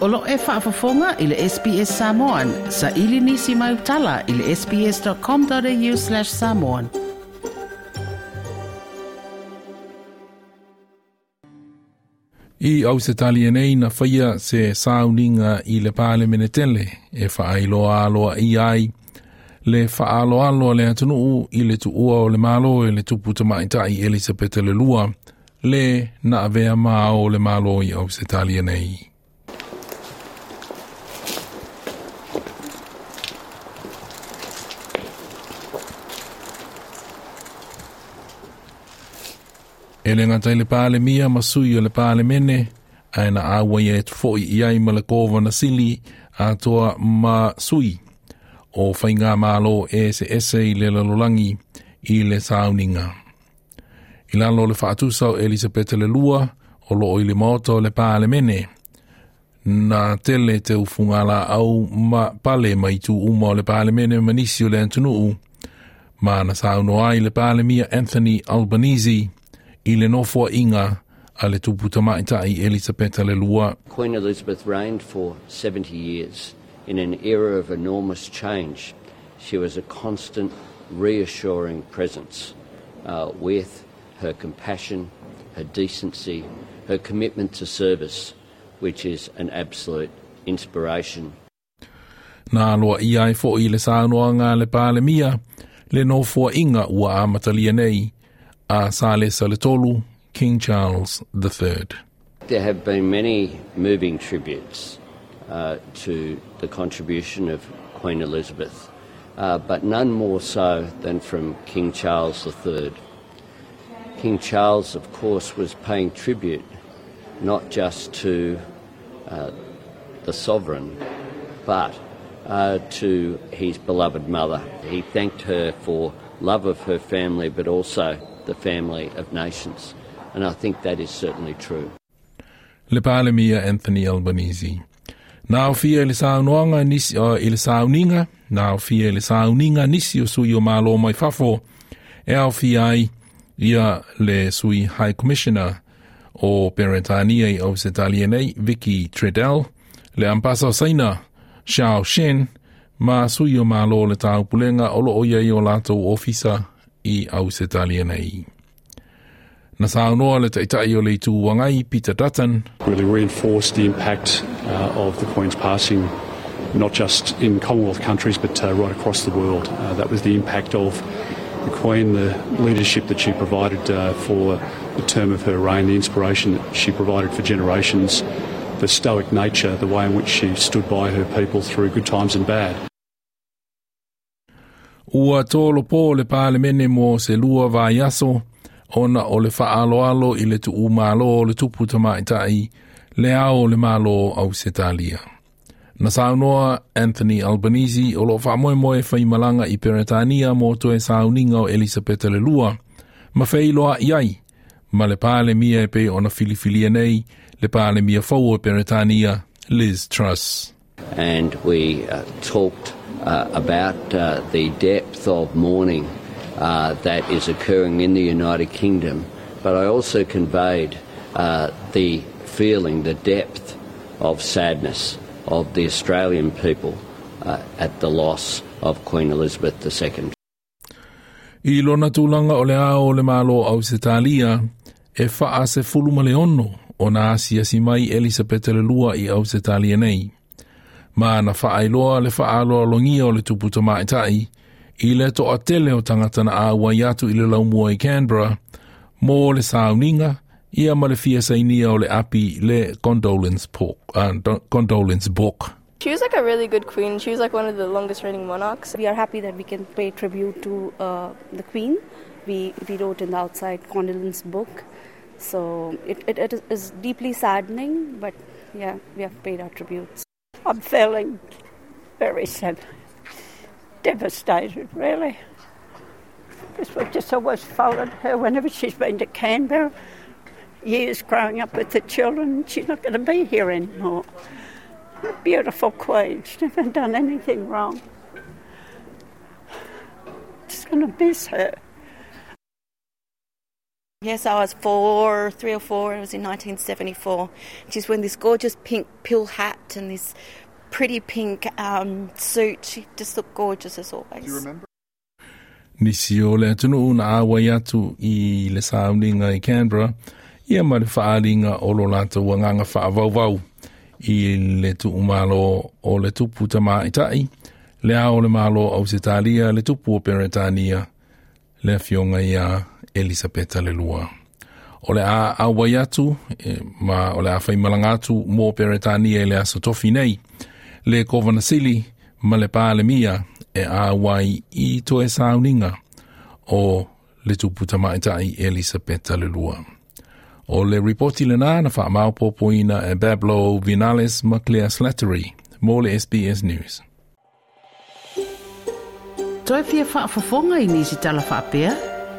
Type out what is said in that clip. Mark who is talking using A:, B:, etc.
A: Olo e whaafafonga i le SPS Samoan. Sa ili nisi mai utala i le sps.com.au slash samoan.
B: I au se tali nei na whaia se sauninga i le pāle menetele e whaailoa aloa i ai le whaalo aloa le atunuu i le tuua o le malo e le tupu tamaitai Elisabeth le lua le na avea maa o le malo i au se tali nei. E le ngata le pāle mia ma sui o le pāle mene, a na awa ia e tufoi i ai ma le kōwa na sili a toa ma sui. O whainga mālo e se ese i le lalolangi i le sauninga. I lalo le whaatusa o Elisabeth le lua, o lo i le maoto le pāle mene. Na tele te ufungala au ma pale mai tu uma o le pāle mene manisi o le antunuu. Ma na sauno ai le pāle mia Anthony Albanese, i le inga a le tupu Elisabeth le lua.
C: Queen Elizabeth reigned for 70 years in an era of enormous change. She was a constant, reassuring presence uh, with her compassion, her decency, her commitment to service, which is an absolute inspiration.
B: Nā loa i ai fo i le sānoa ngā le pāle mia, le nofua inga ua amatalia nei, a Sale Saletolu, King Charles III.
C: There have been many moving tributes uh, to the contribution of Queen Elizabeth, uh, but none more so than from King Charles III. King Charles, of course, was paying tribute not just to uh, the sovereign, but uh, to his beloved mother. He thanked her for love of her family, but also the family of nations. And I think that is certainly true.
B: Le pāle mia Anthony Albanese. O fia le saunoanga nisi o i le sauninga, o fia le sauninga nisi o sui o mālo mai fafo, e au fia ai ia le sui High Commissioner o Peretania i au se Vicky Treadell, le ampasa o saina, Xiao Qian, ma sui o mālo le tau pulenga o lo o iei o lātou ofisa i au se talia nei. Na le le tū wangai Peter Dutton.
D: Really reinforced the impact uh, of the Queen's passing not just in Commonwealth countries but uh, right across the world. Uh, that was the impact of the Queen, the leadership that she provided uh, for the term of her reign, the inspiration that she provided for generations, the stoic nature, the way in which she stood by her people through good times and bad.
B: Ua tolo pō le pāle mene mo se lua vai aso, ona o le whaalo alo i le tu umalo o le tupu tamaitai, le ao le malo au se talia. Na saunoa Anthony Albanese o lo wha moe moe whai malanga i Peretania mo toe sauninga o Elisabeth le lua, ma whai loa iai, ma le pāle mia e pe ona filifilia nei, le pāle mia fau o Peretania, Liz Truss.
C: And we uh, talked about uh, the depth of mourning uh, that is occurring in the United Kingdom, but I also conveyed uh, the feeling, the depth of sadness of the Australian people uh, at the loss of Queen Elizabeth II.
B: I lona tūlanga o le ao le malo au se talia, e wha se fuluma le ono o na si mai Elisabeth le lua i au se talia nei. Ma na whaailoa le whaaloa longia o le tuputa maitai, i le to a tele o tangata na awa i atu i le laumua i Canberra, mō le sauninga, ia ma le fia sainia o le api le condolence book. Uh, condolence book.
E: She was like a really good queen. She was like one of the longest reigning monarchs.
F: We are happy that we can pay tribute to uh, the queen. We, we wrote in the outside condolence book. So it, it, it is deeply saddening, but yeah, we have paid our tributes.
G: I'm feeling very sad, devastated, really. Because we've just always followed her whenever she's been to Canberra. Years growing up with the children, she's not going to be here anymore. Beautiful queen, she's never done anything wrong. Just going to miss her.
H: Yes, I was four, three or four. It was in 1974. She's wearing this gorgeous pink pill hat and this pretty pink um, suit. She just looked gorgeous as always.
I: Do you remember?
B: Nisi o le atunu una awa atu i le sauninga i Canberra, ia ma le whaaringa o lo lata wanganga whaavau i le tu umalo o le tupu tama itai, le ao le malo au se talia le tupu o Peretania, le fionga ia Elisabeta le lua. O le a awai atu, e, ma o le a whaimalanga atu mō Peretania le asa tofi nei, le kovana sili ma le pāle mia e a wai i to e sauninga o le tupu tamaitai Elisabeta le lua. O le reporti le nā na wha maupopoina e Bablo Vinales ma Claire Slattery, mō le SBS News.
A: Toi fia whaafafonga i nisi tala whaapea?